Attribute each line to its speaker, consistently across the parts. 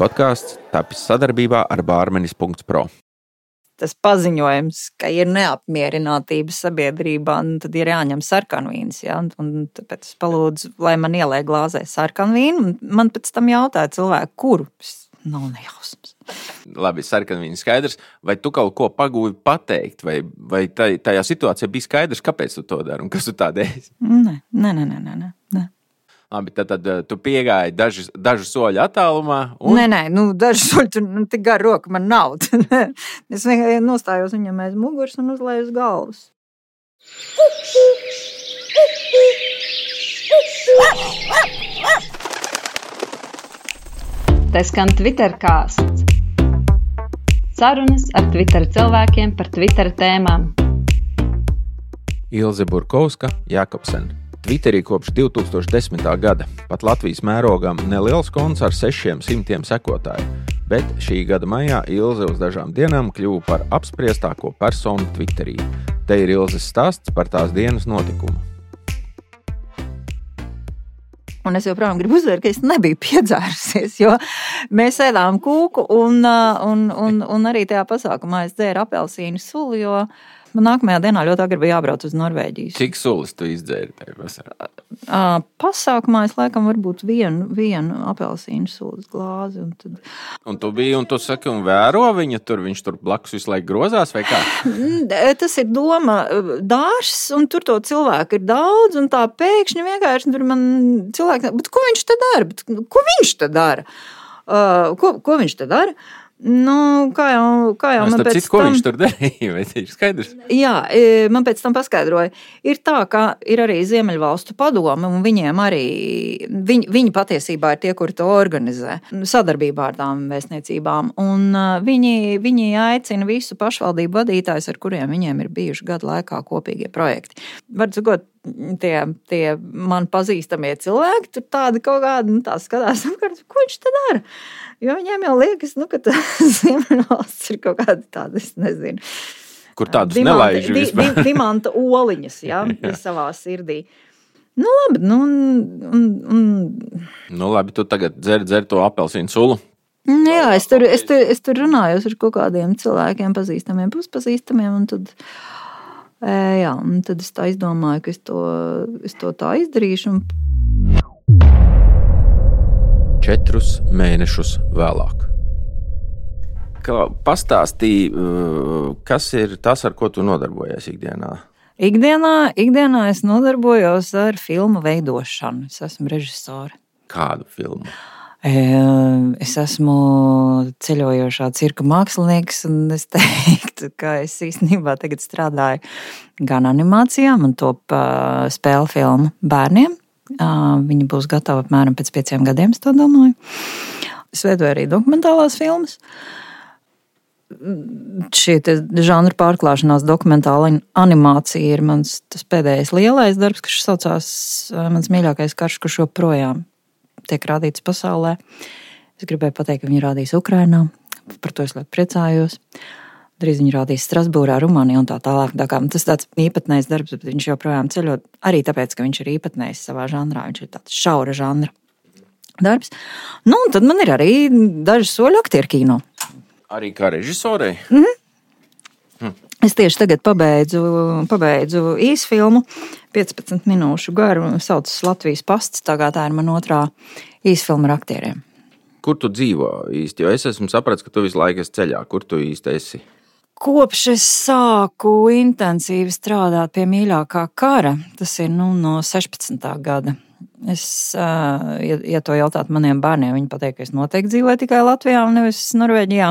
Speaker 1: Podkāsts tapis sadarbībā ar Bārmenis.pro.
Speaker 2: Tas paziņojums, ka ir neapmierinātība sabiedrībā, nu, tad ir jāņem sarkanvīns. Ja? Un, tāpēc es palūdzu, lai man ieliek glāzē sarkanvīnu. Man pēc tam jautāja cilvēku, kuru. Nav nejausmas.
Speaker 1: Labi, sarkanvīns skaidrs. Vai tu kaut ko pagūvi pateikt, vai, vai tajā situācijā bija skaidrs, kāpēc tu to dari un kas tu tādēļ?
Speaker 2: Nē, nē, nē. nē, nē, nē.
Speaker 1: Labi, tad, tad tu piegāji dažu, dažu soļu attālumā.
Speaker 2: Un... Nē, nē, nu, dažu soļu tur nu, tik gara roka man nav. es vienkārši nostājos viņam aiz muguras un uzlēju uz galvas.
Speaker 3: Tas skan Twitter kāsts. Sarunas ar Twitter cilvēkiem par Twitter tēmām.
Speaker 1: Ilze Burkovska, Jakobsen. Twitterī kopš 2010. gada. Pat Latvijas mērogam neliels konts ar 600 sekotāju, bet šī gada maijā Ilze uz dažām dienām kļuva par apspriestāko personu Twitterī. Te ir Ilzes stāsts par tās dienas notikumu.
Speaker 2: Un es joprojām gribu uzsvērt, ka es nebiju piedzērusies, jo mēs ēdām kūku, un, un, un, un arī tajā pasākumā es dzēru apelsīnu sulu. Jo, uh, Man nākamajā dienā ļoti agri bija jābrauc uz Norvēģiju.
Speaker 1: Cik sulas tu izdzēri tajā vasarā?
Speaker 2: Uh, pasākumā es laikam varbūt vienu, vienu apelsīnu sulas glāzi. Un, tad...
Speaker 1: un tu biji, un tu saki, un vēro viņa tur, viņš tur blakus visu laiku grozās, vai kā?
Speaker 2: Tas ir doma dārs, un tur to cilvēku ir daudz, un tā pēkšņi vienkārši tur man cilvēki, bet ko viņš te dara? Bet, ko viņš te dara? Uh, ko, ko viņš te dara? Nu, kā jau, kā jau
Speaker 1: man
Speaker 2: pēc
Speaker 1: citu, tam... viņš tur darīja, vai ir skaidrs?
Speaker 2: Jā, e, man pēc tam paskaidroja. Ir tā, ka ir arī Ziemeļvalstu padome, un viņiem arī, viņi, viņi patiesībā ir tie, kuri to organizē, sadarbībā ar tām vēstniecībām. Un e, viņi, viņi aicina visu pašvaldību vadītājus, ar kuriem viņiem ir bijuši gadu laikā kopīgie projekti. Var sakot, tie, tie man pazīstamie cilvēki, tur tādi kaut kādi, nu, tā skatās, ko viņš te dara. Jo viņiem jau liekas, nu, ka Ziemeļvalsts ir kaut kāda tāda, es nezinu.
Speaker 1: Kur tādas nelaiž
Speaker 2: di, di, dimanta oliņas, ja, ja. savā sirdī. Nu, labi, nu, un, un...
Speaker 1: nu, labi, tu tagad dzer, dzer to apelsīnu sulu.
Speaker 2: Nu, jā, es tur, es, tur, es tur runāju ar kaut kādiem cilvēkiem, pazīstamiem, puspazīstamiem. Un tad, jā, un tad es tā izdomāju, ka es to, es to tā izdarīšu. Un
Speaker 1: četrus mēnešus vēlāk. Kā pastāstīji, kas ir tas, ar ko tu nodarbojies ikdienā?
Speaker 2: Ikdienā, ikdienā es nodarbojos ar filmu veidošanu. Es esmu režisore.
Speaker 1: Kādu filmu?
Speaker 2: Es esmu ceļojošā cirka mākslinieks, un es teiktu, ka es īstenībā tagad strādāju gan animācijā, man top spēļu filmu bērniem, Viņa būs gatava apmēram pēc pieciem gadiem, es domāju. Es veidoju arī dokumentālās filmas. Šī žanra pārklāšanās, dokumentāla animācija ir mans pēdējais lielais darbs, kas saucās mans mīļākais karš, kurš joprojām tiek rādīts pasaulē. Es gribēju pateikt, ka viņi rādīs Ukrajinā. Par to es ļoti priecājos. Drīz viņi rādīs Strasbūrā, Rumānijā un tā tālāk. Tā tas ir tāds īpatnējs darbs, bet viņš joprojām ceļo arī tāpēc, ka viņš ir īpatnējs savā žanrā. Viņš ir tāds šaura žanra darbs. Nu, un tad man ir arī daži soļi aktieru kino.
Speaker 1: Arī kā režisorei?
Speaker 2: Mm -hmm. Es tieši tagad pabeidzu, pabeidzu īsu filmu, 15 minūšu garu. Saucas Latvijas pasts. Tagad tā ir mana otrā īsa filma ar aktieriem.
Speaker 1: Kur tu dzīvo īsti? Jo es esmu sapratis, ka tu visu laiku esi ceļā. Kur tu īsti esi?
Speaker 2: Kopš es sāku intensīvi strādāt pie mīļākā kara, tas ir nu, no 16. gada. Es, ja, ja to jautāt maniem bērniem, viņi pateiks, ka es noteikti dzīvoju tikai Latvijā un nevis Norvēģijā.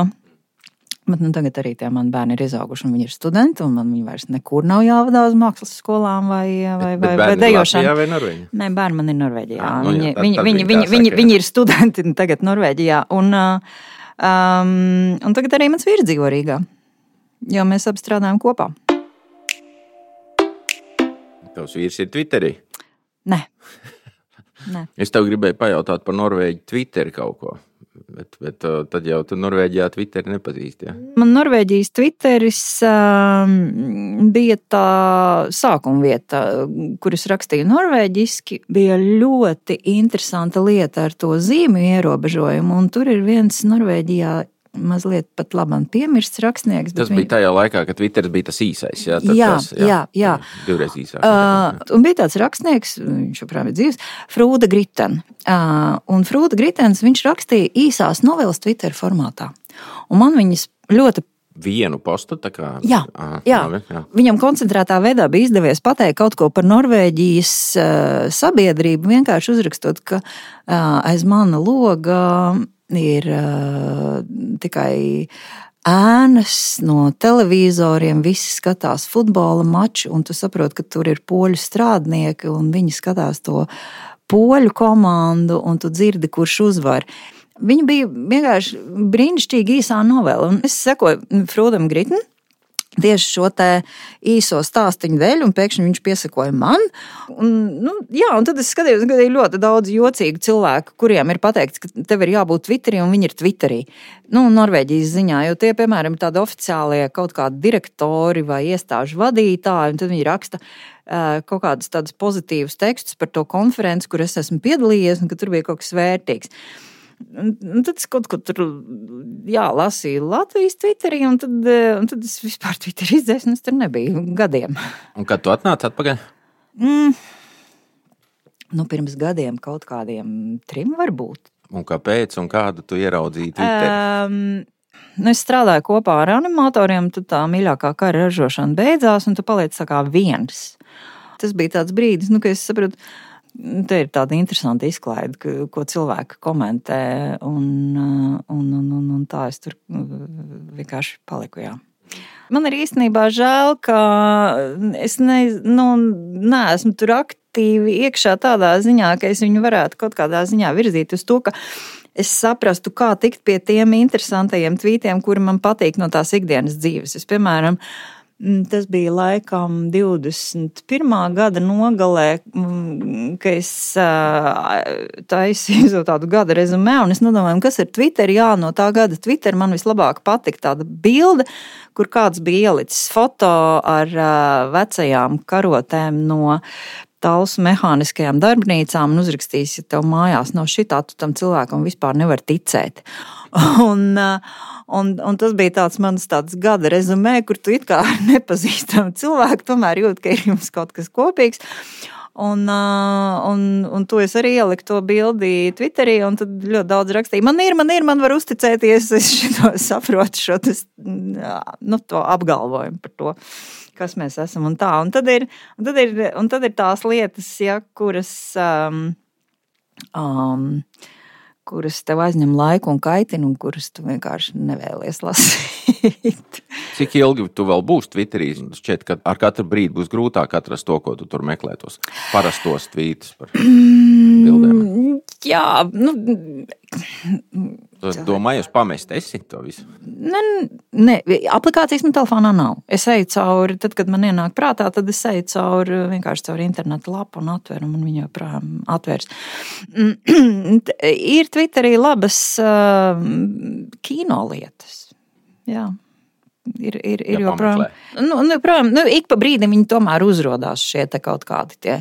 Speaker 2: Bet nu, tagad arī tie mani bērni ir izauguši, un viņi ir studenti, un man viņi vairs nekur nav jāvada uz mākslas skolām vai, vai,
Speaker 1: vai, vai dejošanu. Vai Norvēģijā?
Speaker 2: Nē, bērni man ir Norvēģijā. Ah, nu, jā, tad, viņi, tad viņi, viņi, viņi, viņi ir studenti tagad Norvēģijā. Un, um, un tagad arī mans vīrs dzīvo Rīgā jo mēs abi strādājam kopā.
Speaker 1: Tavs vīrs ir Twitterī?
Speaker 2: Nē. Nē.
Speaker 1: Es tev gribēju pajautāt par Norvēģiju Twitteri kaut ko. Bet, bet uh, tad jau tu Norvēģijā Twitteri nepazīsti. Ja?
Speaker 2: Man Norvēģijas Twitteris um, bija tā sākuma vieta, kur es rakstīju norvēģiski. Bija ļoti interesanta lieta ar to zīmju ierobežojumu, un tur ir viens Norvēģijā mazliet pat labam piemirsts rakstnieks.
Speaker 1: Tas bija tajā laikā, kad Twitter bija tas īsais. Jā,
Speaker 2: jā, tas, jā, jā, jā.
Speaker 1: divreiz īsāks.
Speaker 2: Uh, un bija tāds rakstnieks, viņš joprojām ir dzīves, Frūda Gritena. Uh, un Frūda Gritens, viņš rakstīja īsās novelas Twitter formātā. Un man viņas ļoti
Speaker 1: vienu postu. Kā,
Speaker 2: jā, aha, jā. Labi, jā. Viņam koncentrētā veidā bija izdevies pateikt kaut ko par Norvēģijas uh, sabiedrību, vienkārši uzrakstot, ka uh, aiz mana loga ir uh, tikai ēnas no televizoriem, visi skatās futbola maču, un tu saproti, ka tur ir poļu strādnieki, un viņi skatās to poļu komandu, un tu dzirdi, kurš uzvar. Viņa bija vienkārši brīnišķīga īsā novela, un es sekoju Frūdam Gritnam tieši šo īso stāstu dēļ, un pēkšņi viņš piesakoja man. Un, nu, jā, un tad es skatījos, ka ir ļoti daudz jocīgu cilvēku, kuriem ir pateikts, ka tev ir jābūt Twitterī, un viņi ir Twitterī. Nu, Norvēģijas ziņā, jo tie, piemēram, ir tādi oficiālie kaut kādi direktori vai iestāžu vadītāji, un tad viņi raksta kaut kādus tādus pozitīvus tekstus par to konferenci, kur es esmu piedalījies, un ka tur bija kaut kas vērtīgs. Un tad es kaut ko tur jā, lasīju Latvijas Twitterī, un tad, eh, un tad es vispār Twitterī izdzēsu, un es tur nebiju gadiem.
Speaker 1: Un kad tu atnāci atpakaļ?
Speaker 2: Mm, nu, pirms gadiem, kaut kādiem trim varbūt.
Speaker 1: Un kāpēc, un kādu tu ieraudzīji Twitterī? Um,
Speaker 2: nu, es strādāju kopā ar animatoriem, tad tā mīļākā kara ražošana beidzās, un tu paliec tā kā viens. Tas bija tāds brīdis, nu, kad es sapratu, ka Te ir tāda interesanta izklaide, ko cilvēki komentē. Un, un, un, un, un tā es tur vienkārši paliku. Jā. Man ir īstenībā žēl, ka es ne, nu, neesmu tur aktīvi iekšā tādā ziņā, ka es viņu varētu kaut kādā ziņā virzīt uz to, ka es saprastu, kā tikt pie tiem interesantajiem tvītiem, kuri man patīk no tās ikdienas dzīves. Es, piemēram, uh, tas bija laikam 21. gada nogalē, mm, kad es taisīju tādu gada rezumē, un es nodomāju, kas ir Twitter. Jā, no tā gada Twitter man vislabāk patika tāda bilde, kur kāds bija ielicis foto ar vecajām karotēm no talsu mehāniskajām darbnīcām un uzrakstījis, ja tev mājās nav šitā, tu tam cilvēkam vispār nevar ticēt. Un, un, un tas bija tāds mans tāds gada rezumē, kur tu it kā nepazīstami cilvēki tomēr jūt, ka ir jums kaut kas kopīgs. Un, un, un to es arī ieliku to bildi Twitterī, un tad ļoti daudz rakstīja, man ir, man ir, man var uzticēties, es šo saprotu šo tas, nu, to apgalvojumu par to kas mēs esam un tā. Un tad ir, un tad ir, un tad ir tās lietas, ja, kuras. Um, um, kuras tev aizņem laiku un kaitina, un kuras tu vienkārši nevēlies lasīt.
Speaker 1: Cik ilgi tu vēl būsi Twitterī? Šķiet, ka ar katru brīdi būs grūtāk atrast to, ko tu tur meklē, tos parastos tvītus par bildēm.
Speaker 2: Jā, nu,
Speaker 1: domāju, jūs pamest esi to visu.
Speaker 2: Ne, ne, aplikācijas man telefonā nav. Es eju cauri, tad, kad man ienāk prātā, tad es eju cauri vienkārši caur internetu lapu un atveru, un viņa joprojām atvērs. ir Twitterī labas uh, kino lietas. Jā. Ir, ir, ir joprojām. Nu, nu, joprojām nu, ik pa brīdim viņi tomēr uzrādās šie kaut kādi tie.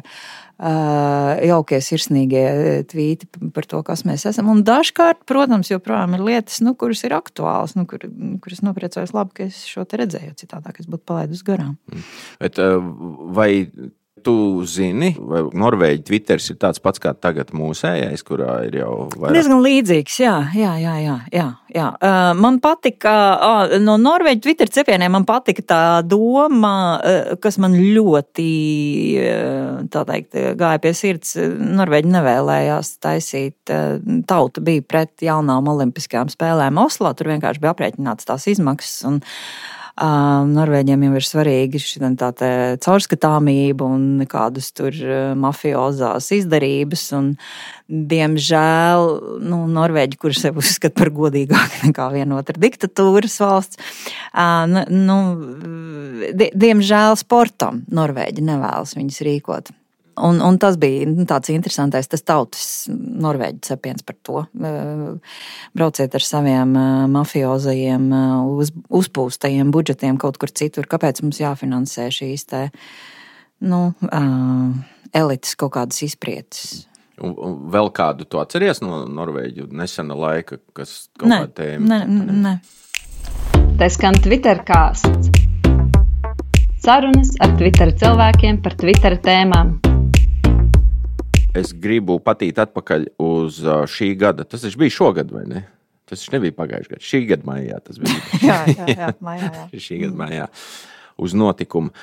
Speaker 2: Uh, jaukie, sirsnīgie tvīti par to, kas mēs esam. Un dažkārt, protams, joprojām ir lietas, nu, kuras ir aktuālas, nu, kur, kuras nopriecājos labi, ka es šo te redzēju, citādi es būtu palaidus garām.
Speaker 1: Mm. Bet, vai Tu zini, vai Norvēģija Twitters ir tāds pats kā tagad mūsējais, kurā ir jau vairāk?
Speaker 2: Diezgan līdzīgs, jā, jā, jā. jā, jā, jā. Uh, man patika, uh, no Norvēģijas Twitter cepieniem man patika tā doma, uh, kas man ļoti, uh, teikt, gāja pie sirds. Norvēģi nevēlējās taisīt, uh, tauta bija pret jaunām olimpiskajām spēlēm Oslo, tur vienkārši bija aprēķināts tās izmaksas. Un, uh, Norvēģiem jau ir svarīgi šī caurskatāmība un kādas tur mafiozās izdarības. Un, diemžēl nu, Norvēģi, kurš sev uzskata par godīgāku nekā viena otra diktatūras valsts, nu, diemžēl sportam Norvēģi nevēlas viņus rīkot. Un, un tas bija nu, tāds interesants, tas tautas norvēģis cepiens par to. Brauciet ar saviem mafiozajiem, uz, uzpūstajiem budžetiem kaut kur citur. Kāpēc mums jāfinansē šīs te, nu, elites kaut kādas izprietas?
Speaker 1: Un, un vēl kādu to atceries no Norvēģijas nesena laika, kas kaut kādā tēmā?
Speaker 2: Nē, nē.
Speaker 3: Tas skan Twitter kāsts. Sarunas ar Twitter cilvēkiem par Twitter tēmām.
Speaker 1: Es gribu patīt atpakaļ uz šī gada. Tas bija šogad, vai ne? Tas nebija pagājušajā gadā. Šī gada maijā tas bija.
Speaker 2: jā, jā, jā, maijā, jā.
Speaker 1: šī gada maijā uz notikumu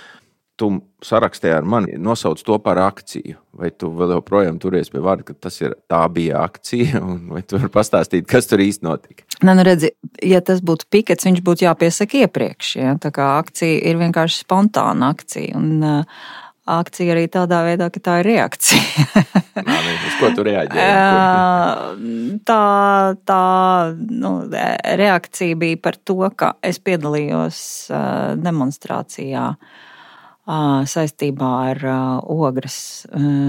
Speaker 1: tu sarakstīji ar mani, nosauc to par akciju. Vai tu vēl joprojām turies pie vārda, ka tas ir, tā bija akcija, vai tu vari pastāstīt, kas tur īsti notika?
Speaker 2: Nē, nu redzi, ja tas būtu pikets, viņš būtu jāpiesaka iepriekš. Ja? Tā kā akcija ir vienkārši spontāna akcija. Un, uh, akcija arī tādā veidā, ka tā ir reakcija.
Speaker 1: Nā, ne, uz ko tu reaģēji?
Speaker 2: tā tā nu, reakcija bija par to, ka es piedalījos demonstrācijā saistībā ar Ogres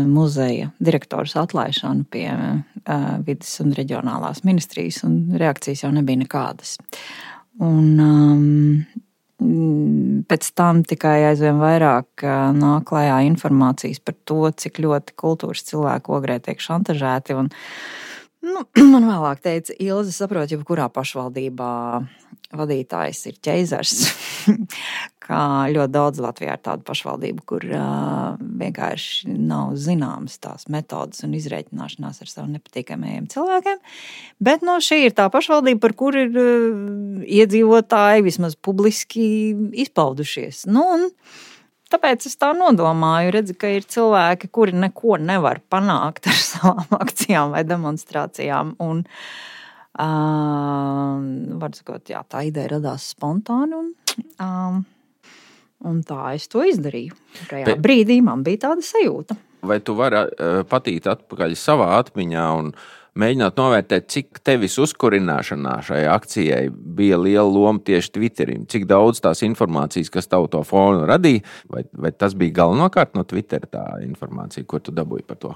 Speaker 2: muzeja direktoras atlaišanu pie vidas un reģionālās ministrijas, un reakcijas jau nebija nekādas. Un, um, pēc tam tikai aizvien vairāk nāk klajā informācijas par to, cik ļoti kultūras cilvēku ogrē tiek šantažēti. Un, nu, man vēlāk teica, Ilze, saprot, jebkurā pašvaldībā vadītājs ir ķeizars. kā ļoti daudz Latvijā ir tādu pašvaldību, kur uh, vienkārši nav zināmas tās metodas un izreikināšanās ar saviem nepatīkamajiem cilvēkiem. Bet no, šī ir tā pašvaldība, par kuru ir uh, iedzīvotāji vismaz publiski izpaudušies. Nu, un, Tāpēc es tā nodomāju, redzu, ka ir cilvēki, kuri neko nevar panākt ar savām akcijām vai demonstrācijām. Un, uh, var sakot, jā, tā ideja radās spontāni. Un, um, Un tā es to izdarīju. Tajā Bet, brīdī man bija tāda sajūta.
Speaker 1: Vai tu vari uh, patīt atpakaļ savā atmiņā un mēģināt novērtēt, cik tevis uzkurināšanā šai akcijai bija liela loma tieši Twitterim? Cik daudz tās informācijas, kas tev to fonu radīja, vai, vai tas bija galvenokārt no Twitter tā informācija, ko tu dabūji par to?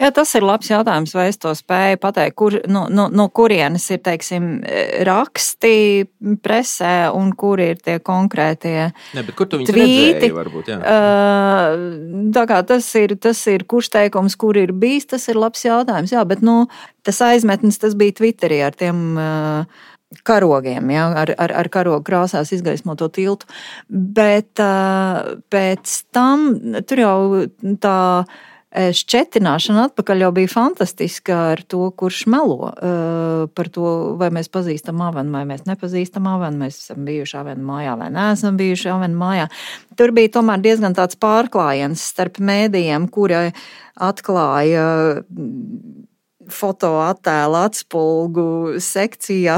Speaker 2: Jā, tas ir labs jautājums, vai es to spēju pateikt, kur, no, no, no kurienes ir teiksim, raksti presē un kur ir tie konkrētie
Speaker 1: ne, kur tvīti. Varbūt,
Speaker 2: uh, tas ir, tas ir kurš teikums, kur ir bijis, tas ir labs jautājums. Jā, bet nu, tas aizmetnis tas bija Twitterī ar tiem. Uh, karogiem, ja, ar, ar, ar karogu krāsās izgaismoto tiltu. Bet uh, pēc tam tur jau tā šķetināšana atpakaļ jau bija fantastiska ar to, kurš melo par to, vai mēs pazīstam avenu, vai mēs nepazīstam avenu, mēs esam bijuši avenu mājā vai neesam bijuši avenu mājā. Tur bija tomēr diezgan tāds pārklājiens starp mēdījiem, kuri atklāja fotoattēlu atspulgu sekcijā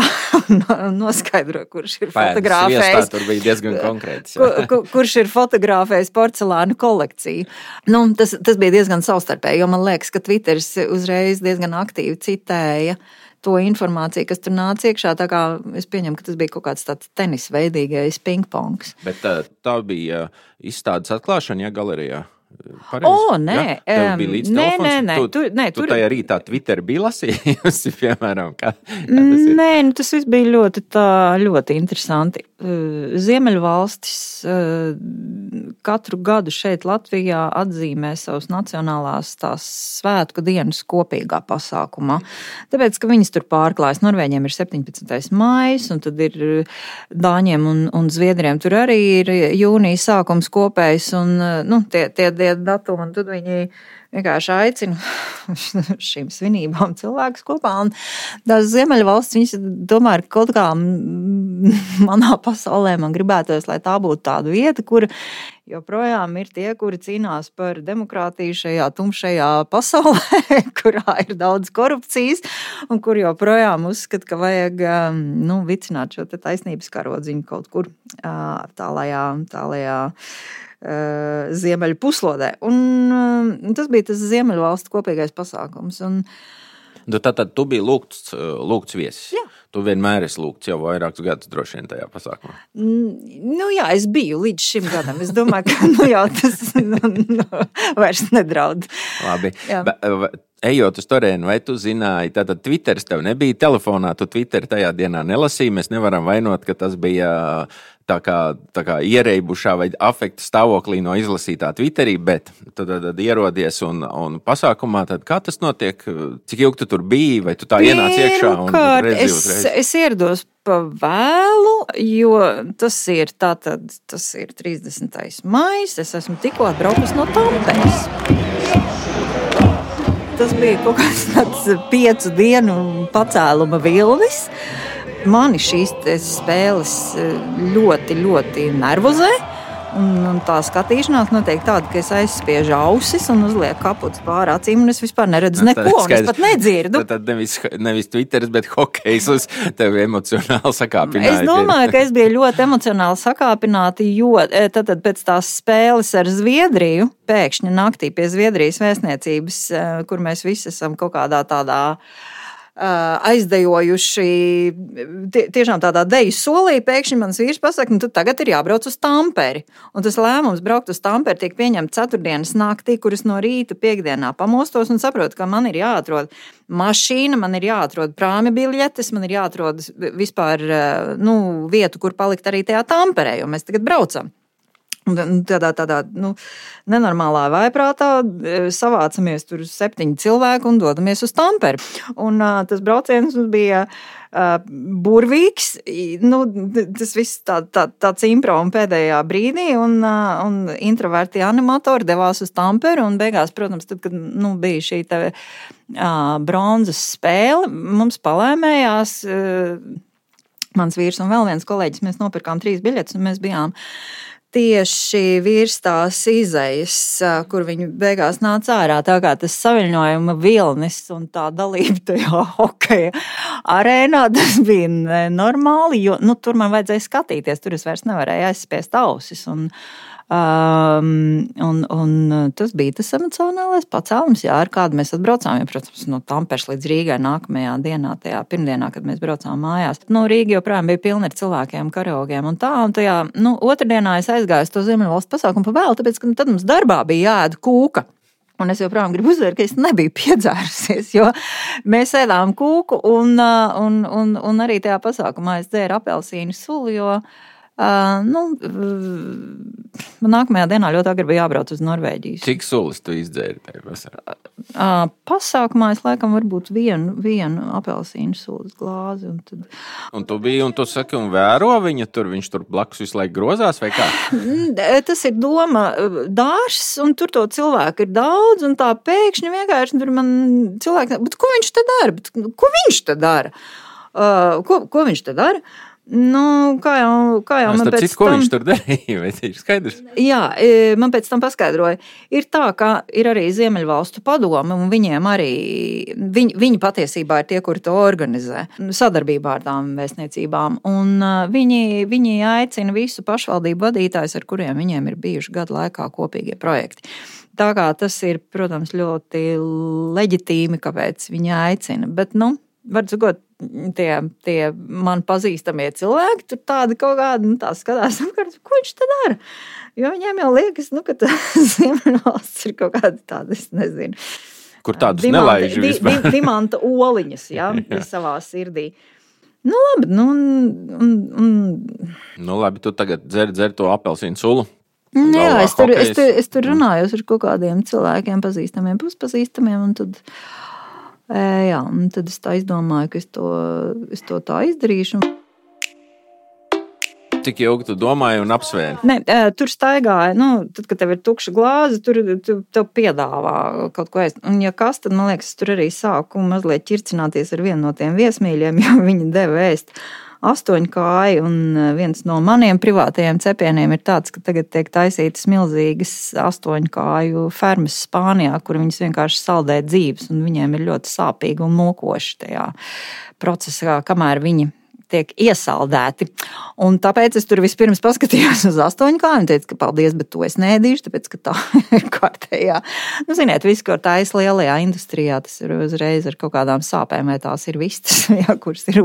Speaker 2: noskaidro, kurš ir fotografējis.
Speaker 1: Tur bija diezgan konkrēts.
Speaker 2: Kur, kur, kurš ir fotografējis porcelāna kolekciju. Nu, tas, tas bija diezgan savstarpēji, jo man liekas, ka Twitters uzreiz diezgan aktīvi citēja to informāciju, kas tur nāca iekšā. Es pieņemu, ka tas bija kaut kāds tāds tenisveidīgais pingpongs.
Speaker 1: Bet tā, tā bija izstādes atklāšana, ja galerijā.
Speaker 2: Pareiz? O, nē,
Speaker 1: ja? um, nē, nē, nē,
Speaker 2: tu, tu, nē,
Speaker 1: tu tur tajā rītā Twitter bija lasījusi, piemēram, kā, kā
Speaker 2: tas ir. Nē, nu, tas viss bija ļoti, tā, ļoti interesanti. Uh, Ziemeļvalstis uh, katru gadu šeit Latvijā atzīmē savus nacionālās tās svētku dienas kopīgā pasākumā. Tāpēc, ka viņas tur pārklājas. Norvēģiem ir 17. maijs, un tad ir uh, Dāņiem un, un Zviedriem tur arī ir jūnijas sākums kopējs, un nu, tie, tie dienu datumu, un tad viņi vienkārši aicina šīm svinībām cilvēkus kopā. Tās Ziemeļvalsts, viņas domā, ka kaut kā manā pasaulē man gribētos, lai tā būtu tāda vieta, kur joprojām ir tie, kuri cīnās par demokrātiju šajā tumšajā pasaulē, kurā ir daudz korupcijas, un kur joprojām uzskata, ka vajag um, nu, vicināt šo taisnības karodziņu kaut kur tālajā, tālajā uh, ziemeļu puslodē. Un, uh, tas bija tas ziemeļu valstu kopīgais pasākums. Un,
Speaker 1: Nu, tad, tad tu biji lūgts, lūgts viesis.
Speaker 2: Jā.
Speaker 1: Tu vienmēr esi lūgts jau vairākus gadus droši vien tajā pasākumā.
Speaker 2: Nu, jā, es biju līdz šim gadam. Es domāju, ka nu, jau tas nu, nu, vairs nedraud.
Speaker 1: Labi. Ejot uz turieni, vai tu zināji, tātad Twitteris tev nebija telefonā, tu Twitter tajā dienā nelasīji. Mēs nevaram vainot, ka tas bija tā kā, tā kā iereibušā vai afekta stāvoklī no izlasītā Twitterī, bet tad, tad, tad ierodies un, un pasākumā, tad kā tas notiek? Cik ilgi tu tur biji, vai tu tā ienāc iekšā?
Speaker 2: Es, es ierados pa vēlu, jo tas ir, tātad, tas ir 30. maijs, es esmu tikko atbraukusi no Tamperes tas bija kaut kāds tāds piecu dienu pacēluma vilnis. Mani šīs spēles eh, ļoti, ļoti nervozē. Un, un tā skatīšanās notiek tāda, ka es aizspiežu ausis un uzlieku kapuci pāri acīm, un es vispār neredzu nu, neko. Es pat nedzirdu.
Speaker 1: Tad, tad nevis, nevis Twitter, bet hokejs uz tevi emocionāli sakāpināja.
Speaker 2: Es domāju, ka es biju ļoti emocionāli sakāpināta, jo eh, tad, tad pēc tās spēles ar Zviedriju, pēkšņi naktī pie Zviedrijas vēstniecības, eh, kur mēs visi esam kaut kādā tādā aizdejojuši tie, tiešām tādā deju solī. Pēkšņi mans vīrs pasakā, nu, tagad ir jābrauc uz Tamperi. Un tas lēmums braukt uz Tamperi tiek pieņemts ceturtdienas naktī, kuras no rīta piekdienā pamostos un saprotu, ka man ir jāatrod mašīna, man ir jāatrod prāmi biļetes, man ir jāatrod vispār nu, vietu, kur palikt arī tajā Tamperē, jo mēs tagad braucam. Tādā, tādā nu, nenormālā vaiprātā e, savācamies tur septiņi cilvēki un dodamies uz Tamperi. Un, uh, tas brauciens bija uh, burvīgs. Nu, tas viss tā, tā, tāds impro un pēdējā brīdī, un, uh, un introverti animatori devās uz Tamperi. Un beigās, protams, tad, kad nu, bija šī te, uh, bronzas spēle, mums palēmējās. Uh, Mans vīrs un vēl viens kolēģis, mēs nopirkām trīs biļetes, un mēs bijām uh, tieši virs tās izejas, kur viņi beigās nāca ārā. Tā kā tas saviņojuma vilnis un tā dalība tajā hokeja arēnā, tas bija normāli, jo nu, tur man vajadzēja skatīties, tur es vairs nevarēju aizspiest ausis. Un, Um, un, un tas bija tas emocionālais pacēlums, jā, ar kādu mēs atbraucām. Ja, protams, no Tampēras līdz Rīgai nākamajā dienā, tajā pirmdienā, kad mēs braucām mājās. Nu, Rīga joprojām bija pilna ar cilvēkiem, karaogiem un tā. Un tajā, nu, otrdienā es aizgāju uz to Ziemeļvalstu pasākumu pa vēl, tāpēc, ka nu, tad mums darbā bija jāēd kūka. Un es joprojām gribu uzsvērt, ka es nebiju piedzērusies, jo mēs ēdām kūku, un, un, un, un arī tajā pasākumā es dzēru apelsīnu sulu. Jo, uh, Uh, nu, man nākamajā dienā ļoti agri bija jābrauc uz Norvēģiju.
Speaker 1: Cik sulas tu izdzēri tajā pasākumā?
Speaker 2: Uh, pasākumā es laikam varbūt vienu, vienu apelsīnu sulas glāzi. Un, tad...
Speaker 1: un tu biji, un tu saki, un vēro viņa tur, viņš tur blakus visu laiku grozās vai kā?
Speaker 2: Tas ir doma dārs, un tur to cilvēku ir daudz, un tā pēkšņi vienkārši tur man cilvēki, bet ko viņš te dara? Bet, ko viņš te dara? Uh, ko, ko viņš te dara? Nu, kā jau, kā jau man pēc
Speaker 1: citu, tam... viņš tur darīja, vai ir skaidrs?
Speaker 2: Jā, e, man pēc tam paskaidroja. Ir tā, ka ir arī Ziemeļvalstu padome, un viņiem arī, viņi, viņi patiesībā ir tie, kuri to organizē, sadarbībā ar tām vēstniecībām, un e, viņi, viņi aicina visu pašvaldību vadītājus, ar kuriem viņiem ir bijuši gadu laikā kopīgie projekti. Tā kā tas ir, protams, ļoti leģitīmi, kāpēc viņi aicina, bet, nu, var sakot, tie, tie man pazīstamie cilvēki, tur tādi kaut kādi, nu, tā skatās, ko viņš te dara. Jo viņiem jau liekas, nu, ka tas Ziemeļvalsts ir kaut kāda tāda, es nezinu.
Speaker 1: Kur tādas nelaiž
Speaker 2: di, di, dimanta oliņas, ja, ja. savā sirdī. Nu, labi, nu, un, un,
Speaker 1: nu, labi, tu tagad dzer, dzer to apelsīnu sulu.
Speaker 2: Nu, jā, es tur, es, tur, es tur runāju ar kaut kādiem cilvēkiem, pazīstamiem, puspazīstamiem, un tad Jā, un tad es tā izdomāju, ka es to, es to tā izdarīšu.
Speaker 1: Cik ilgi tu domāji un apsvēri?
Speaker 2: Nē, tur staigāja, nu, tad, kad tev ir tukša glāze, tur tu, tev piedāvā kaut ko ēst. Un, ja kas, tad man liekas, tur arī sāku mazliet ķircināties ar vienu no tiem viesmīļiem, jo viņi deva ēst astoņkāji. E, viens no maniem privātajiem cepieniem ir tāds, ka tagad tiek taisītas milzīgas astoņkāju fermas Spānijā, kur viņas vienkārši saldē dzīves, un viņiem ir ļoti sāpīgi un mokoši tajā procesā, kamēr viņi tiek iesaldēti. Un tāpēc es tur vispirms paskatījos uz astoņu kāju un teicu, ka paldies, bet to es nēdīšu, tāpēc ka tā ir kārtējā. Nu, ziniet, viss, ko taisa lielajā industrijā, tas ir uzreiz ar kaut kādām sāpēm, vai tās ir vistas, jā, kuras ir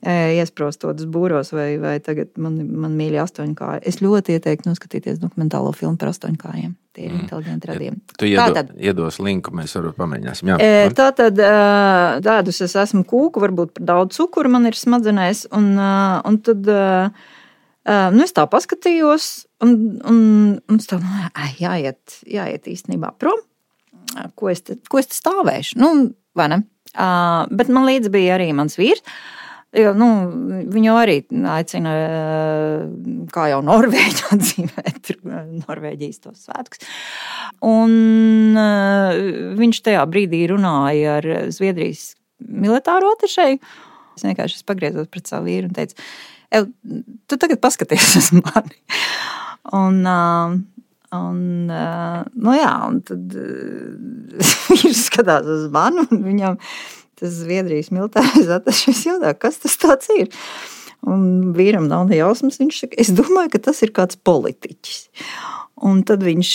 Speaker 2: iesprostotas būros, vai, vai tagad man, man mīļi astoņkāji. Es ļoti ieteiktu noskatīties dokumentālo filmu par astoņkājiem. Tie ir mm. inteliģenti radījumi.
Speaker 1: Tu iedo, Tātad, iedos linku, mēs varam pamēģināsim. Jā.
Speaker 2: Tā tad tādus es esmu kūku, varbūt par daudz cukuru man ir smadzenēs, un, un tad nu, es tā paskatījos, un, un, un es tā, nu, jāiet, jāiet īstenībā prom. Ko es, te, ko es te stāvēšu? Nu, vai ne? Bet man līdzi bija arī mans vīrs. Jo, nu, viņu arī aicina, kā jau Norvēģi atzīmēt, Norvēģijas tos svētkus. Un viņš tajā brīdī runāja ar Zviedrijas militāro atešēju. Es vienkārši pagriezos pret savu vīru un teicu, tu tagad paskaties uz mani. Un, Un, nu jā, un tad viņš skatās uz mani, un viņam tas Zviedrijas militārais atašais jautā, kas tas ir. Un vīram nav ne jausmas. Viņš saka, es domāju, ka tas ir kāds politiķis. Un tad viņš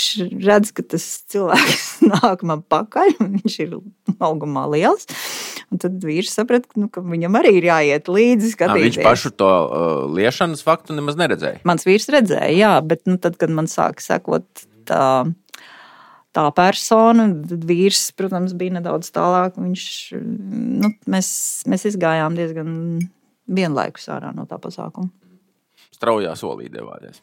Speaker 2: redz, ka tas cilvēks nāk man pakaļ, un viņš ir augumā liels. Un tad vīrs saprata, nu, ka viņam arī ir jāiet līdzi. Skatīties.
Speaker 1: Viņš pašu to uh, liešanas faktu nemaz neredzēja.
Speaker 2: Mans vīrs redzēja, jā, bet nu, tad, kad man sāka sekot tā tā persona. Vīrs, protams, bija nedaudz tālāk. Viņš, nu, mēs, mēs izgājām diezgan vienlaikus ārā no tā pasākuma.
Speaker 1: Straujā solī devāties.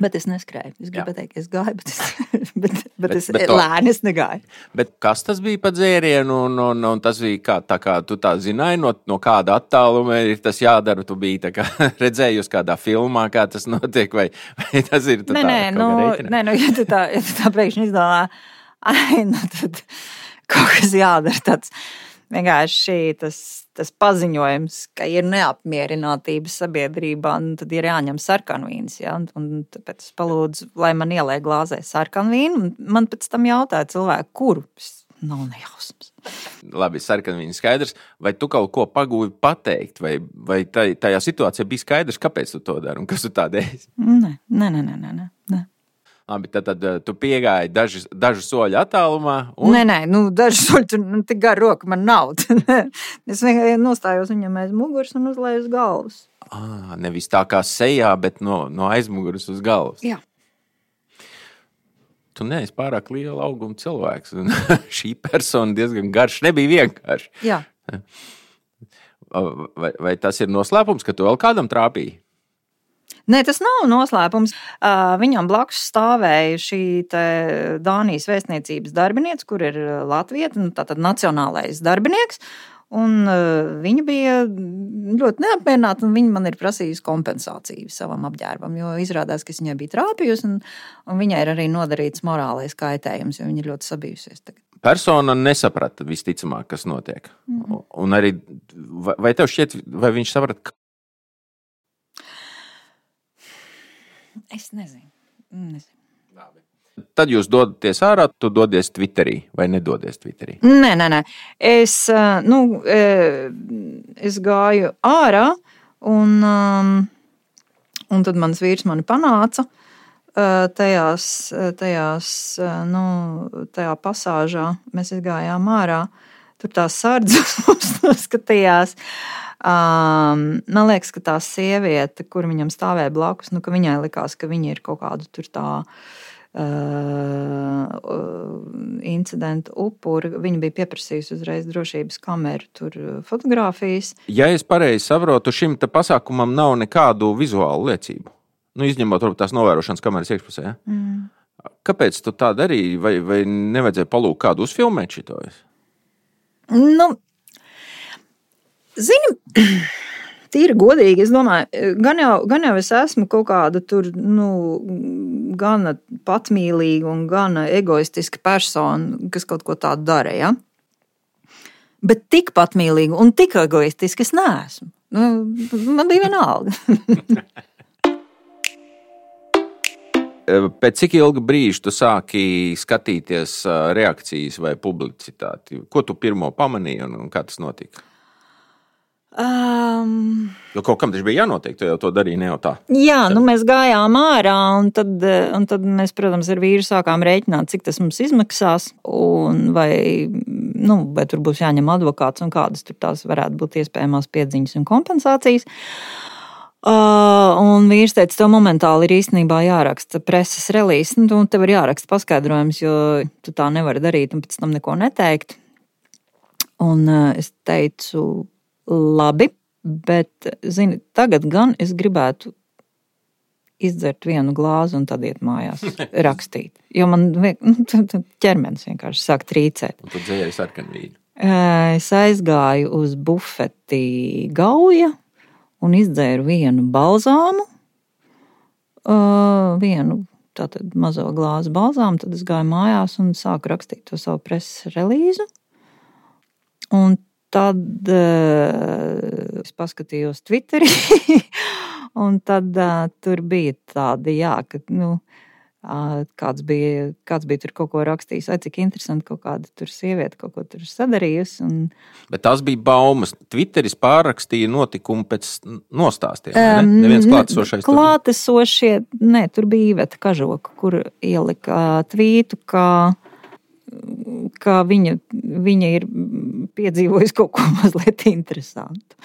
Speaker 2: Bet es neskrēju. Es gribēju teikt, es gāju, bet es, bet, bet bet, es bet to, lēni es negāju.
Speaker 1: Bet kas tas bija par dzērienu? Un, un, un tas bija kā, tā kā tu tā zināji, no, no kāda attāluma ir tas jādara. Tu biji kā, redzējusi kādā filmā, kā tas notiek, vai, vai tas ir tā?
Speaker 2: Nē, nē, nu, nē nu, ja tu tā, ja tu tā pēkšņi izdomā, ai, nu tad kaut kas jādara tāds vienkārši tas, tas paziņojums, ka ir neapmierinātība sabiedrībā, tad ir jāņem sarkanvīns. Ja? Un tāpēc es palūdzu, lai man ieliek glāzē sarkanvīnu. Man pēc tam jautāja cilvēku, kuru. Nav nejausmas.
Speaker 1: Labi, sarkanvīns skaidrs. Vai tu kaut ko pagūvi pateikt, vai, vai tajā situācijā bija skaidrs, kāpēc tu to dari un kas tu tā dēļ?
Speaker 2: Nē, nē. nē, nē, nē.
Speaker 1: Labi, tad, tad eh, tu piegāji daži, dažu soļu attālumā. Un...
Speaker 2: Nē, nē, nu, dažu soļu tur nu, tik gara roka man nav. es vienkārši nostājos viņam aiz muguras un uzlēju uz galvas.
Speaker 1: À, nevis tā kā sejā, bet no, no aizmugures uz galvas.
Speaker 2: Jā.
Speaker 1: Tu neesi pārāk liela auguma cilvēks. šī persona diezgan garš. Nebija vienkārši.
Speaker 2: Jā.
Speaker 1: Vai, vai tas ir noslēpums, ka tu vēl kādam trāpīji?
Speaker 2: Nē, tas nav noslēpums. Viņam blakus stāvēja šī Dānijas vēstniecības darbiniece, kur ir Latvija, nu, nacionālais darbinieks. Un viņa bija ļoti neapmierināta, un viņa man ir prasījusi kompensāciju savam apģērbam, jo izrādās, ka viņai bija trāpījusi, un, un viņai ir arī nodarīts morālais kaitējums, jo viņa ir ļoti sabijusies. Tagad.
Speaker 1: Persona nesaprata visticamāk, kas notiek. Mm. Un arī, vai tev šķiet, vai viņš saprata,
Speaker 2: Es nezinu. nezinu.
Speaker 1: Tad jūs dodaties ārā, tu dodies Twitterī vai nedodies Twitterī?
Speaker 2: Nē, nē, nē. Es, nu, es gāju ārā, un, un tad mans vīrs mani panāca tajās, tajās, nu, tajā pasāžā. Mēs gājām ārā, tur tās sardzes mums noskatījās. Um, man liekas, ka tā sieviete, kur viņam stāvēja blakus, nu, viņai likās, ka viņa ir kaut kāda tur tā. Uh, incidentu upuri. Viņa bija pieprasījusi uzreiz drošības kameru, tur fotografijas.
Speaker 1: Ja es pareizi saprotu, šim pasākumam nav nekādu vizuālu liecību. Nu, izņemot varbūt tās novērošanas kameras iekšpusē. Ja? Mm. Kāpēc tu tā darīji? Vai, vai nevajadzēja palūkt kādu uzfilmēt šo?
Speaker 2: Nu, Zini, tīri godīgi, es domāju, gan jau, gan jau es esmu kaut kāda tur, nu, gana patmīlīga un gana egoistiska persona, kas kaut ko tādu dara. Ja? Bet tik patmīlīga un tik egoistiska es neesmu. Nu, man bija vienalga.
Speaker 1: Pēc cik ilga brīža tu sāki skatīties reakcijas vai publicitāti? Ko tu pirmo pamanīji un kā tas notika?
Speaker 2: Um,
Speaker 1: Jo kaut kam tas bija jānotiek, tu jau to darīji ne jau tā.
Speaker 2: Jā, nu mēs gājām ārā, un tad, un tad mēs, protams, ar vīru sākām rēķināt, cik tas mums izmaksās, un vai, nu, vai tur būs jāņem advokāts un kādas tur tās varētu būt iespējamās piedziņas un kompensācijas. Uh, un vīrs teica, to momentāli ir īstenībā jāraksta preses relīze. Nu, tev ir jāraksta paskaidrojums, jo tu tā nevari darīt un pēc tam neko neteikt. Un uh, es teicu, labi, bet, zini, tagad gan es gribētu izdzert vienu glāzi un tad iet mājās rakstīt. Jo man nu, ķermenis vienkārši sāk trīcēt.
Speaker 1: Un tu dzēri sarkanu vīnu.
Speaker 2: Es aizgāju uz bufeti Gauja un izdzēru vienu balzāmu, uh, vienu tātad mazo glāzi balzāmu. Tad es gāju mājās un sāku rakstīt to savu preses relīzu. Un tad uh, es paskatījos Twitterī, un tad uh, tur bija tādi, jā, ka, nu, uh, kāds, bija, kāds bija tur kaut ko rakstījis, vai cik interesanti kaut kāda tur sieviete kaut ko tur sadarījusi. Un,
Speaker 1: Bet tas bija baumas. Twitteris pārrakstīja notikumu pēc nostāstiem. vai Ne? Neviens klātesošais. tur-
Speaker 2: Klātesošie, nē, tur bija Iveta Kažoka, kur ielika tvītu, ka, ka viņa, viņa ir piedzīvojusi kaut ko mazliet interesantu.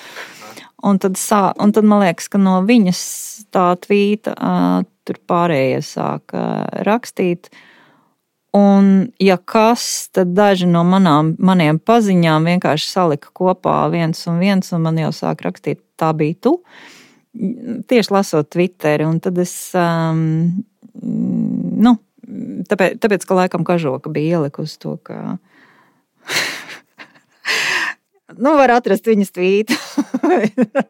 Speaker 2: Un tad, sā, un tad man liekas, ka no viņas tā tvīta ā, tur pārējie sāka rakstīt. Un, ja kas, tad daži no manām, maniem paziņām vienkārši salika kopā viens un viens, un man jau sāk rakstīt, tā bija tu. Tieši lasot Twitteri, un tad es, um, nu, tāpēc, tāpēc, ka laikam kažoka bija ielikusi to, ka. nu, var atrast viņas tvītu.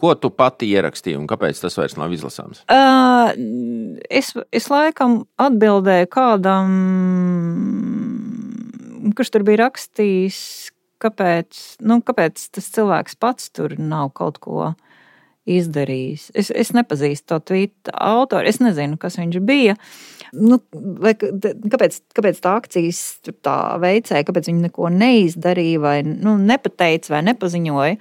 Speaker 1: Ko tu pati ierakstīji un kāpēc tas vairs nav izlasāms?
Speaker 2: Uh, es, es laikam atbildēju kādam, kurš tur bija rakstījis, kāpēc, nu, kāpēc tas cilvēks pats tur nav kaut ko izdarījis. Es, es nepazīstu to tvītu autoru, es nezinu, kas viņš bija. Nu, vai, kāpēc, kāpēc tā akcijas tā veicēja, kāpēc viņi neko neizdarīja, vai nu, nepateica, vai nepaziņoja?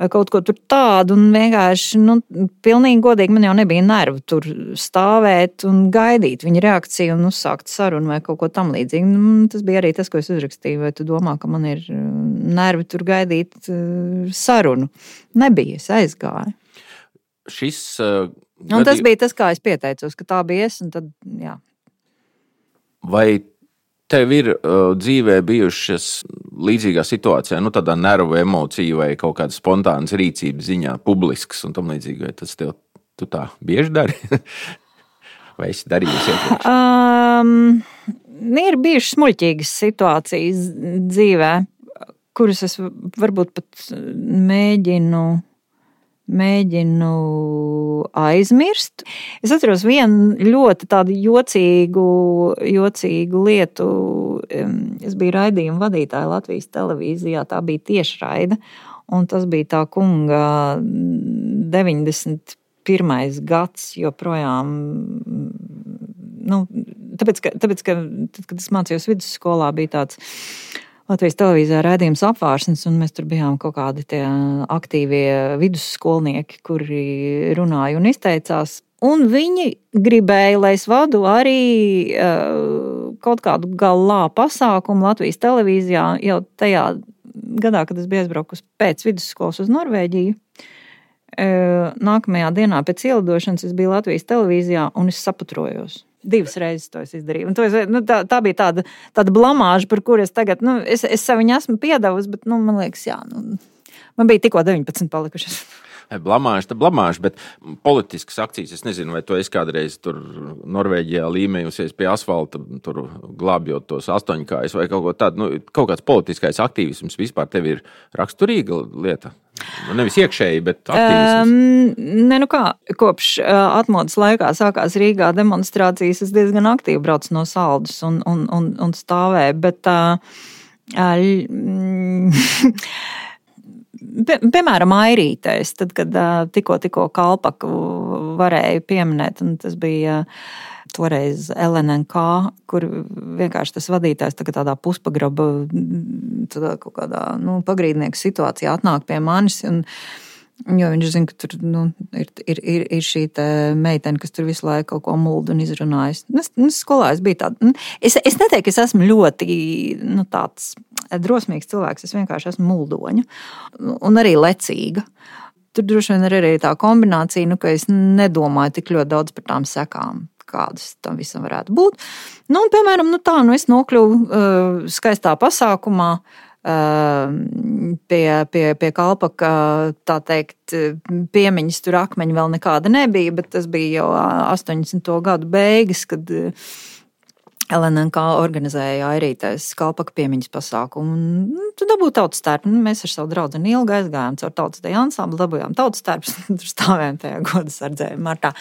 Speaker 2: Vai kaut ko tādu. Un vienkārši, nu, pilnīgi godīgi man jau nebija nervu tur stāvēt un gaidīt viņa reakciju un uzsākt sarunu vai kaut ko tamlīdzīgu. Nu, tas bija arī tas, ko es uzrakstīju. Vai tu domā, ka man ir uh, nervi tur gaidīt uh, sarunu? Nebija, es aizgāju.
Speaker 1: Šis, uh,
Speaker 2: Un tas bija tas, kā es pieteicos, ka tā bija es. Tad, jā.
Speaker 1: Vai tev ir uh, dzīvē bijušas līdzīgā situācijā, nu, tādā nervu emociju vai kaut kāda spontānas rīcības ziņā, publisks un tam līdzīgi? Tas tev tā bieži dari? vai esi darījis iepriekš?
Speaker 2: Um, ir bijušas muļķīgas situācijas dzīvē, kuras es varbūt pat mēģinu mēģinu aizmirst. Es atceros vienu ļoti tādu jocīgu, jocīgu lietu. Es biju raidījuma vadītāja Latvijas televīzijā, tā bija tiešraide. Un tas bija tā kunga 91. gads, joprojām. Nu, tāpēc, ka, tāpēc, ka tad, kad es mācījos vidusskolā, bija tāds Latvijas televīzijā rādījums apvārsnes, un mēs tur bijām kaut kādi tie aktīvie vidusskolnieki, kuri runāja un izteicās. Un viņi gribēja, lai es vadu arī uh, kaut kādu galā pasākumu Latvijas televīzijā jau tajā gadā, kad es biju aizbraukusi pēc vidusskolas uz Norvēģiju. Uh, nākamajā dienā pēc ielidošanas es biju Latvijas televīzijā un es saputrojos. Divas reizes to es izdarīju. Un to es, nu, tā, tā bija tāda, tāda blamāža, par kuru es tagad, nu, es, es sev viņu esmu piedevusi, bet, nu, man liekas, jā, nu, man bija tikko 19 palikušas.
Speaker 1: Blamāža, tā blamāža, bet politiskas akcijas, es nezinu, vai to es kādreiz tur Norvēģijā līmējusies pie asfalta, tur glābjot tos astoņkājus vai kaut ko tādu. Nu, kaut kāds politiskais aktīvisms vispār tev ir raksturīga lieta. Nu, nevis iekšēji, bet aktīvisms.
Speaker 2: Um, ne, nu kā, kopš uh, atmodas laikā sākās Rīgā demonstrācijas, es diezgan aktīvi braucu no saldus un, un, un, un stāvēju. Bet, uh, uh, Pie, piemēram, airītais, tad, kad uh, tikko, tikko kalpaku varēju pieminēt, un tas bija toreiz LNK, kur vienkārši tas vadītājs tā tādā puspagraba, tādā kaut kādā nu, pagrīdnieku situācijā atnāk pie manis. Un, Jo viņš zina, ka tur nu, ir, ir, ir, ir šī meitene, kas tur visu laiku kaut ko mulda un izrunājas. Nu, es, nu, skolā es biju tāda. Nu, es, es neteiktu, ka es esmu ļoti nu, tāds drosmīgs cilvēks. Es vienkārši esmu muldoņa un arī lecīga. Tur droši vien ir arī tā kombinācija, nu, ka es nedomāju tik ļoti daudz par tām sekām kādas tam visam varētu būt. Nu, un, piemēram, nu tā, nu es nokļuvu uh, skaistā pasākumā. Uh, pie, pie, pie kalpaka, tā teikt, piemiņas tur akmeņi vēl nekāda nebija, bet tas bija jau 80. gadu beigas, kad uh, LNK organizēja Airītais kalpaka piemiņas pasākumu. Un, nu, tu dabūji tautas tērpu. Nu, mēs ar savu draugu ilgi aizgājām caur tautas deju ansamblu, dabūjām tautas tērpus, tur stāvējām tajā goda sardzē martā.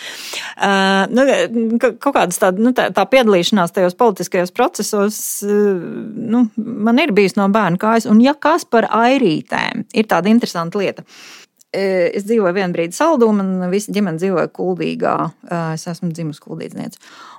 Speaker 2: Uh, nu, kaut kādas tāda, nu, tā, tā piedalīšanās tajos politiskajos procesos, uh, nu, man ir bijis no bērnu kājas. Un ja kas par airītēm, ir tāda interesanta lieta. Es dzīvoju vienu brīdi saldū, man visa ģimene dzīvoja kuldīgā. Es esmu dzimusi.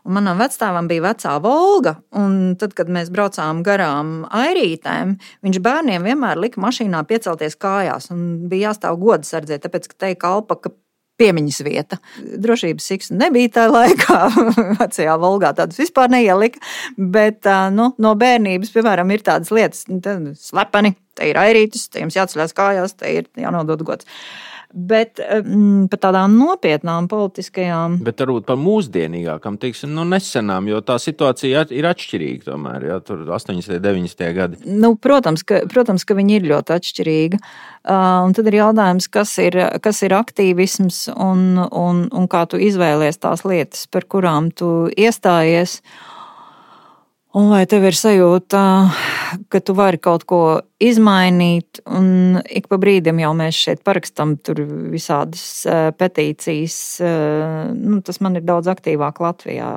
Speaker 2: Un manam vecstāvam bija vecā Volga. Un tad, kad mēs braucām garām airītēm, viņš bērniem vienmēr lika mašīnā piecelties kājās. Un bija jāstāv gods sardzē, tāpēc, ka te kalpa, ka piemiņas vieta. Drošības siks nebija tajā laikā, vecajā Volgā tādas vispār neielika. Bet nu, no bērnības, piemēram, ir tādas lietas, nu, slepeni te ir airītis, te jums jāceļās kājās, te ir jānodod gods. Bet mm, par tādām nopietnām politiskajām.
Speaker 1: Bet varbūt par mūsdienīgākām, teiksim, nu, nesenām, jo tā situācija ir atšķirīga. Tomēr, ja, tur 80. un 90. gadi.
Speaker 2: Nu, protams, ka, protams, ka viņi ir ļoti atšķirīgi. Uh, un tad ir jautājums, kas ir, kas ir aktīvisms un, un, un kā tu izvēlies tās lietas, par kurām tu iestājies. Un vai tev ir sajūta, ka tu vari kaut ko izmainīt, un ik pa brīdim jau mēs šeit parakstām visādas petīcijas. Nu, tas man ir daudz aktīvāk Latvijā,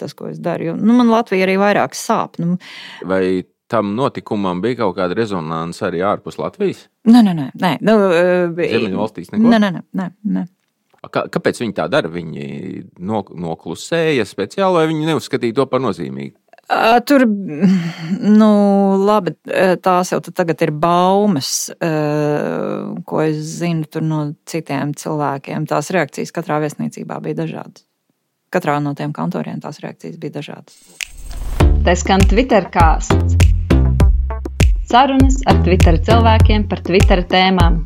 Speaker 2: tas, ko es daru. Jo, nu, man Latvija arī vairāk sāp. Nu,
Speaker 1: vai tam notikumam bija kaut kāda rezonance arī ārpus Latvijas?
Speaker 2: Nē, nē, nē. nē. Nu,
Speaker 1: Ziemeļu valstīs neko?
Speaker 2: Nē, nē, nē. nē, nē.
Speaker 1: Kāpēc viņi tā dara? Viņi noklusēja speciāli, vai viņi neuzskatīja to par nozīmīgu?
Speaker 2: Tur, nu, labi, tās jau tagad ir baumas, ko es zinu no citiem cilvēkiem. Tās reakcijas katrā viesnīcībā bija dažādas. Katrā no tiem kantoriem tās reakcijas bija dažādas.
Speaker 3: Tas skan Twitter kāsts. Sarunas ar Twitter cilvēkiem par Twitter tēmām.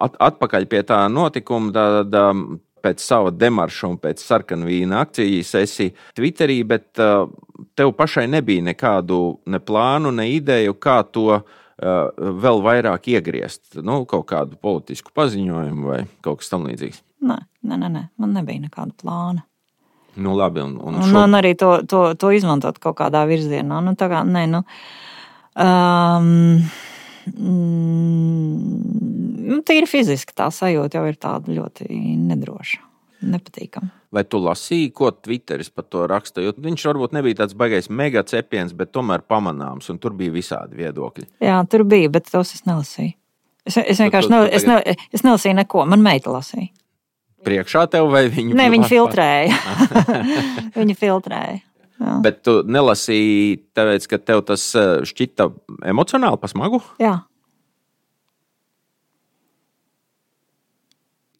Speaker 1: At, atpakaļ pie tā notikuma, tad pēc sava demarša un pēc sarkanvīna akcijas esi Twitterī, bet uh, tev pašai nebija nekādu ne plānu, ne ideju, kā to uh, vēl vairāk iegriezt. Nu, kaut kādu politisku paziņojumu vai kaut kas tamlīdzīgs.
Speaker 2: Nē, nē, nē, man nebija nekāda plāna.
Speaker 1: Nu, labi, un, un,
Speaker 2: šo... un arī to, to, to izmantot kaut kādā virzienā. Nu, tā kā, nē, nu, um, Mm, nu, tīri fiziski tā sajūta jau ir tāda ļoti nedroša. Nepatīkami.
Speaker 1: Vai tu lasīji, ko Twitteris par to raksta? Jo viņš varbūt nebija tāds baisais mega cepiens, bet tomēr pamanāms, un tur bija visādi viedokļi.
Speaker 2: Jā, tur bija, bet tos es nelasīju. Es, es vienkārši ne, es ne, es nelasīju neko. Man meita lasīja.
Speaker 1: Priekšā tev vai viņa?
Speaker 2: Nē, viņa filtrēja. viņa filtrēja.
Speaker 1: Jā. Bet tu nelasīji, tāpēc, ka tev tas eh, šķita emocionāli pasmagu?
Speaker 2: Jā.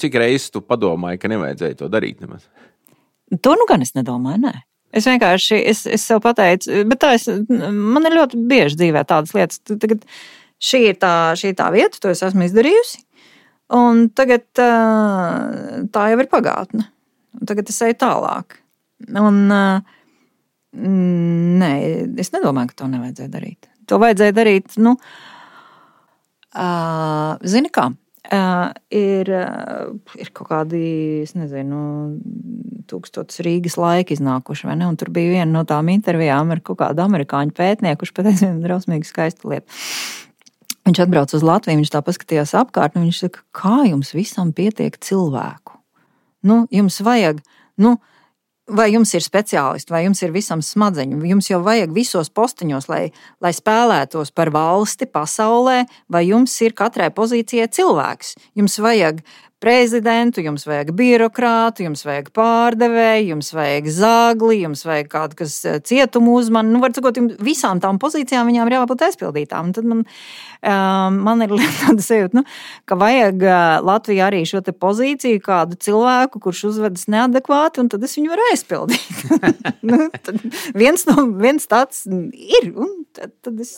Speaker 1: Cik reizes tu padomāji, ka nevajadzēja to darīt? Nemaz?
Speaker 2: To nu gan es nedomāju. Nē. Es vienkārši es, es sev pateicu, bet tā es, man ir ļoti bieži dzīvē tādas lietas. Tagad šī ir tā, šī tā vieta, to es esmu izdarījusi. Un tagad tā jau ir pagātne. Tagad es eju tālāk. Un, nē, es nedomāju, ka to nevajadzēja darīt. To vajadzēja darīt, nu, zini kā. Uh, ir, uh, ir kaut kādi, es nezinu, tūkstotis Rīgas laika iznākuši, vai ne? Un tur bija viena no tām intervijām ar kaut kādu amerikāņu pētnieku, kurš pateica vienu drausmīgu skaistu lietu. Viņš atbrauca uz Latviju, viņš tā paskatījās apkārt, un viņš saka, kā jums visam pietiek cilvēku? Nu, jums vajag, nu, uh, vai jums ir speciālisti, vai jums ir visam smadzeņu, jums jau vajag visos postiņos, lai, lai spēlētos par valsti pasaulē, vai jums ir katrai pozīcijai cilvēks. Jums vajag prezidentu, jums vajag birokrātu, jums vajag pārdevēju, jums vajag zāgli, jums vajag kādu, kas eh, cietumu uzman. Nu, var sakot, visām tām pozīcijām viņām ir jābūt aizpildītām. Un tad man, um, man ir tāda sajūta, nu, ka vajag uh, Latvijā arī šo pozīciju, kādu cilvēku, kurš uzvedas neadekvāti, un tad es viņu varu aizpildīt. nu, viens, no, viens tāds ir. Tad, tad es...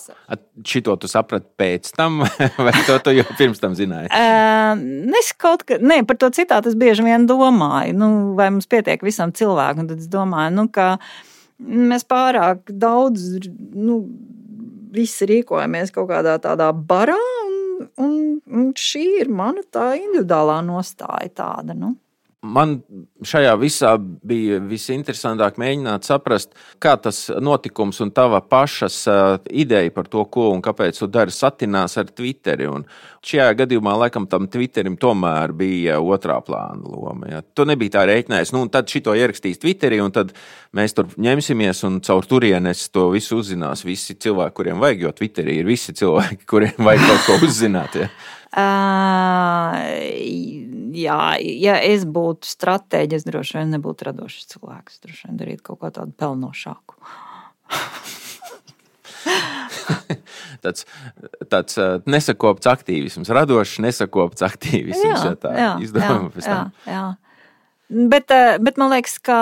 Speaker 1: Šito tu saprati pēc tam, vai to tu jau pirms tam zināji?
Speaker 2: Uh, es kaut kā, nē, par to citātu es bieži vien domāju, nu, vai mums pietiek visam cilvēkam. Tad es domāju, nu, ka mēs pārāk daudz, nu, visi rīkojamies kaut kādā tādā barā, un, un, un šī ir mana tā individuālā nostāja tāda. Nu
Speaker 1: man šajā visā bija visinteresantāk mēģināt saprast, kā tas notikums un tava pašas ideja par to, ko un kāpēc tu dari, satinās ar Twitteri. Un šajā gadījumā, laikam, tam Twitterim tomēr bija otrā plāna loma. Ja. Tu nebija tā rēķinājis, nu, tad šito ierakstīs Twitterī, un tad mēs tur ņemsimies, un caur turienes to visu uzzinās visi cilvēki, kuriem vajag, jo Twitterī ir visi cilvēki, kuriem vajag kaut ko uzzināt. Ja.
Speaker 2: Jā, ja es būtu stratēģis, droši vien nebūtu radošs cilvēks. Droši vien darītu kaut ko tādu pelnošāku.
Speaker 1: tāds, tāds nesakopts aktīvisms, radošs, nesakopts aktīvisms. Jā, tā jā, izdomā
Speaker 2: jā, jā, jā. Bet, bet man liekas, ka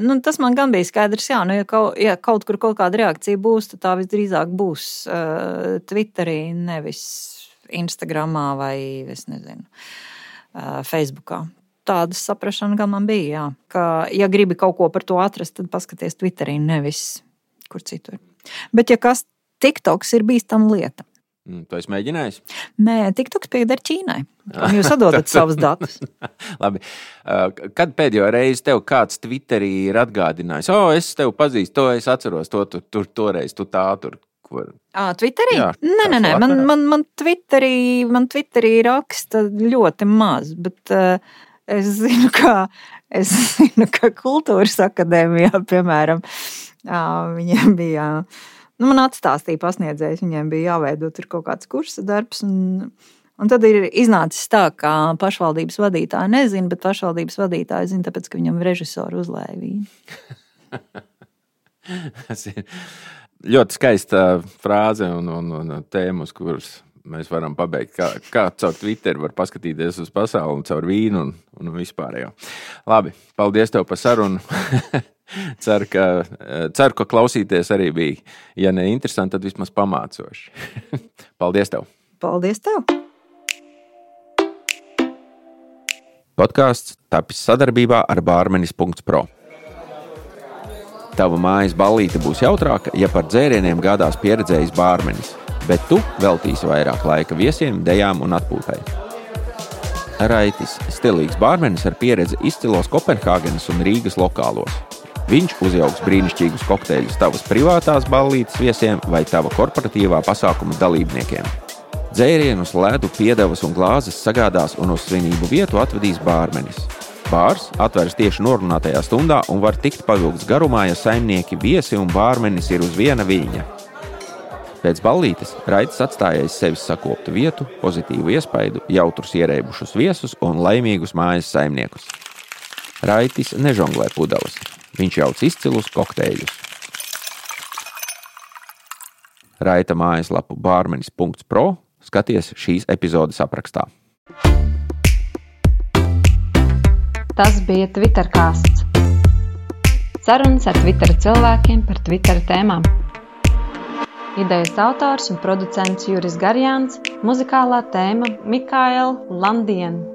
Speaker 2: nu, tas man gan bija skaidrs. Jā, nu, ja, kaut, ja kaut kur kaut kāda reakcija būs, tad tā visdrīzāk būs uh, Twitterī, nevis Instagramā vai nezinu, Facebookā. Tāda saprāšana gan man bija, jā, ka, ja gribi kaut ko par to atrast, tad paskaties Twitterī, nevis kur citur. Bet, ja kas TikToks ir bīstama lieta,
Speaker 1: mm, To es mēģināju.
Speaker 2: Nē, TikToks pieder Ķīnai. Jūs atdodat savus datus.
Speaker 1: Labi. Kad pēdējo reizi tev kāds Twitterī ir atgādinājis, o, oh, es tevi pazīstu, to es atceros, to tu tur toreiz, tu tā tur
Speaker 2: Kur? À, Twitterī? Jā, nē, nē, nē. Man, man, man, Twitterī, man Twitterī raksta ļoti maz, bet uh, es zinu, ka, es zinu, ka kultūras akadēmijā, piemēram, uh, viņiem bija. Nu, man atstāstīja pasniedzējs, viņiem bija jāveido kaut kāds kursa darbs. Un, un tad ir iznācis tā, ka pašvaldības vadītāja nezina, bet pašvaldības vadītāja zina, tāpēc, ka viņam režisori uzlēja vīnu.
Speaker 1: Tas ir ļoti skaista frāze un, un, un tēma, uz kuras mēs varam pabeigt. Kā, kā caur Twitter var paskatīties uz pasauli, caur vīnu un, un vispārējo. Labi, paldies tev par sarunu. ceru, ka, ceru, ka klausīties arī bija. Ja ne interesanti, tad vismaz pamācoši. paldies tev!
Speaker 2: Paldies tev!
Speaker 1: Podkāsts tapis sadarbībā ar Bārmenis.pro. Tava mājas ballīte būs jautrāka, ja par dzērieniem gādās pieredzējis bārmenis, bet tu veltīsi vairāk laika viesiem, dejām un atpūtai. Raitis - stilīgs bārmenis ar pieredzi izcilos Kopenhāgenes un Rīgas lokālos. Viņš uzjauks brīnišķīgus kokteļus tavas privātās ballītes viesiem vai tava korporatīvā pasākuma dalībniekiem. Dzērienus, ledu, piedevas un glāzes sagādās un uz svinību vietu atvedīs bārmenis. Bārs atveras tieši norunātajā stundā un var tikt pavilgts garumā, ja saimnieki, viesi un bārmenis ir uz viena viļņa. Pēc ballītes Raits atstāja aiz sevis sakoptu vietu, pozitīvu iespaidu, jautrus ierēbušus viesus un laimīgus mājas saimniekus. Raitis nežonglē pudeles, viņš jauc izcilus kokteļus. Raita mājaslapu bārmenis.pro skaties šīs epizodes aprakstā.
Speaker 3: Tas bija Twitter kāsts. Sarunas ar Twitter cilvēkiem par Twitter tēmām. Idejas autors un producents Juris Garjāns, muzikālā tēma Mikaela Landiena.